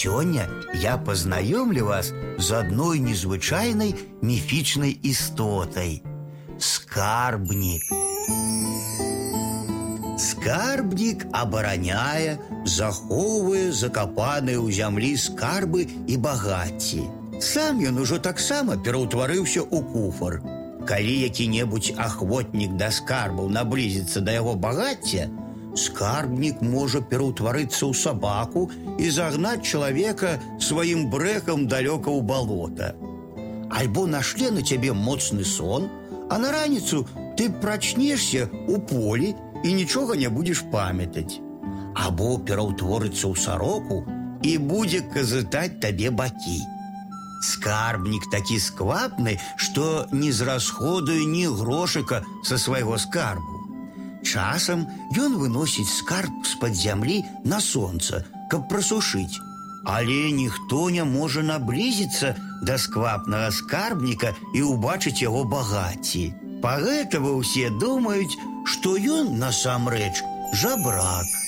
Сёння я познаёмлю вас з адной незвычайнай міфічнай істотай. Скарбнік. Скарбнік абараняе, захоўвае закапаныя ў зямлі скарбы і багацці. Сам ён ужо таксама пераўтварыўся ў куфар. Калі які-небудзь ахвотнік да скарбаў наблізіцца да яго багацця, скарбнік можа пераўтварыцца ў сабаку і загнаць чалавека сваім брэкам далёка ў балота. Альбо нашле на цябе моцны сон, а на раніцу ты прачнешся ў полі і нічога не будзеш памятаць. Або пераўтворыцца ў сароку і будзе казытаць табе бакі. Скарбнік такі сквапны, што не зрасходуе ні грошыка са свайго скарбу. Часам ён выносіць скарб з-пад зямлі на сонца, каб прасушыць. Але ніхто не можа наблізіцца да сквапнага скарбніка і ўбачыць яго багацці. Пагэтага ўсе думаюць, што ён насамрэч жабрак.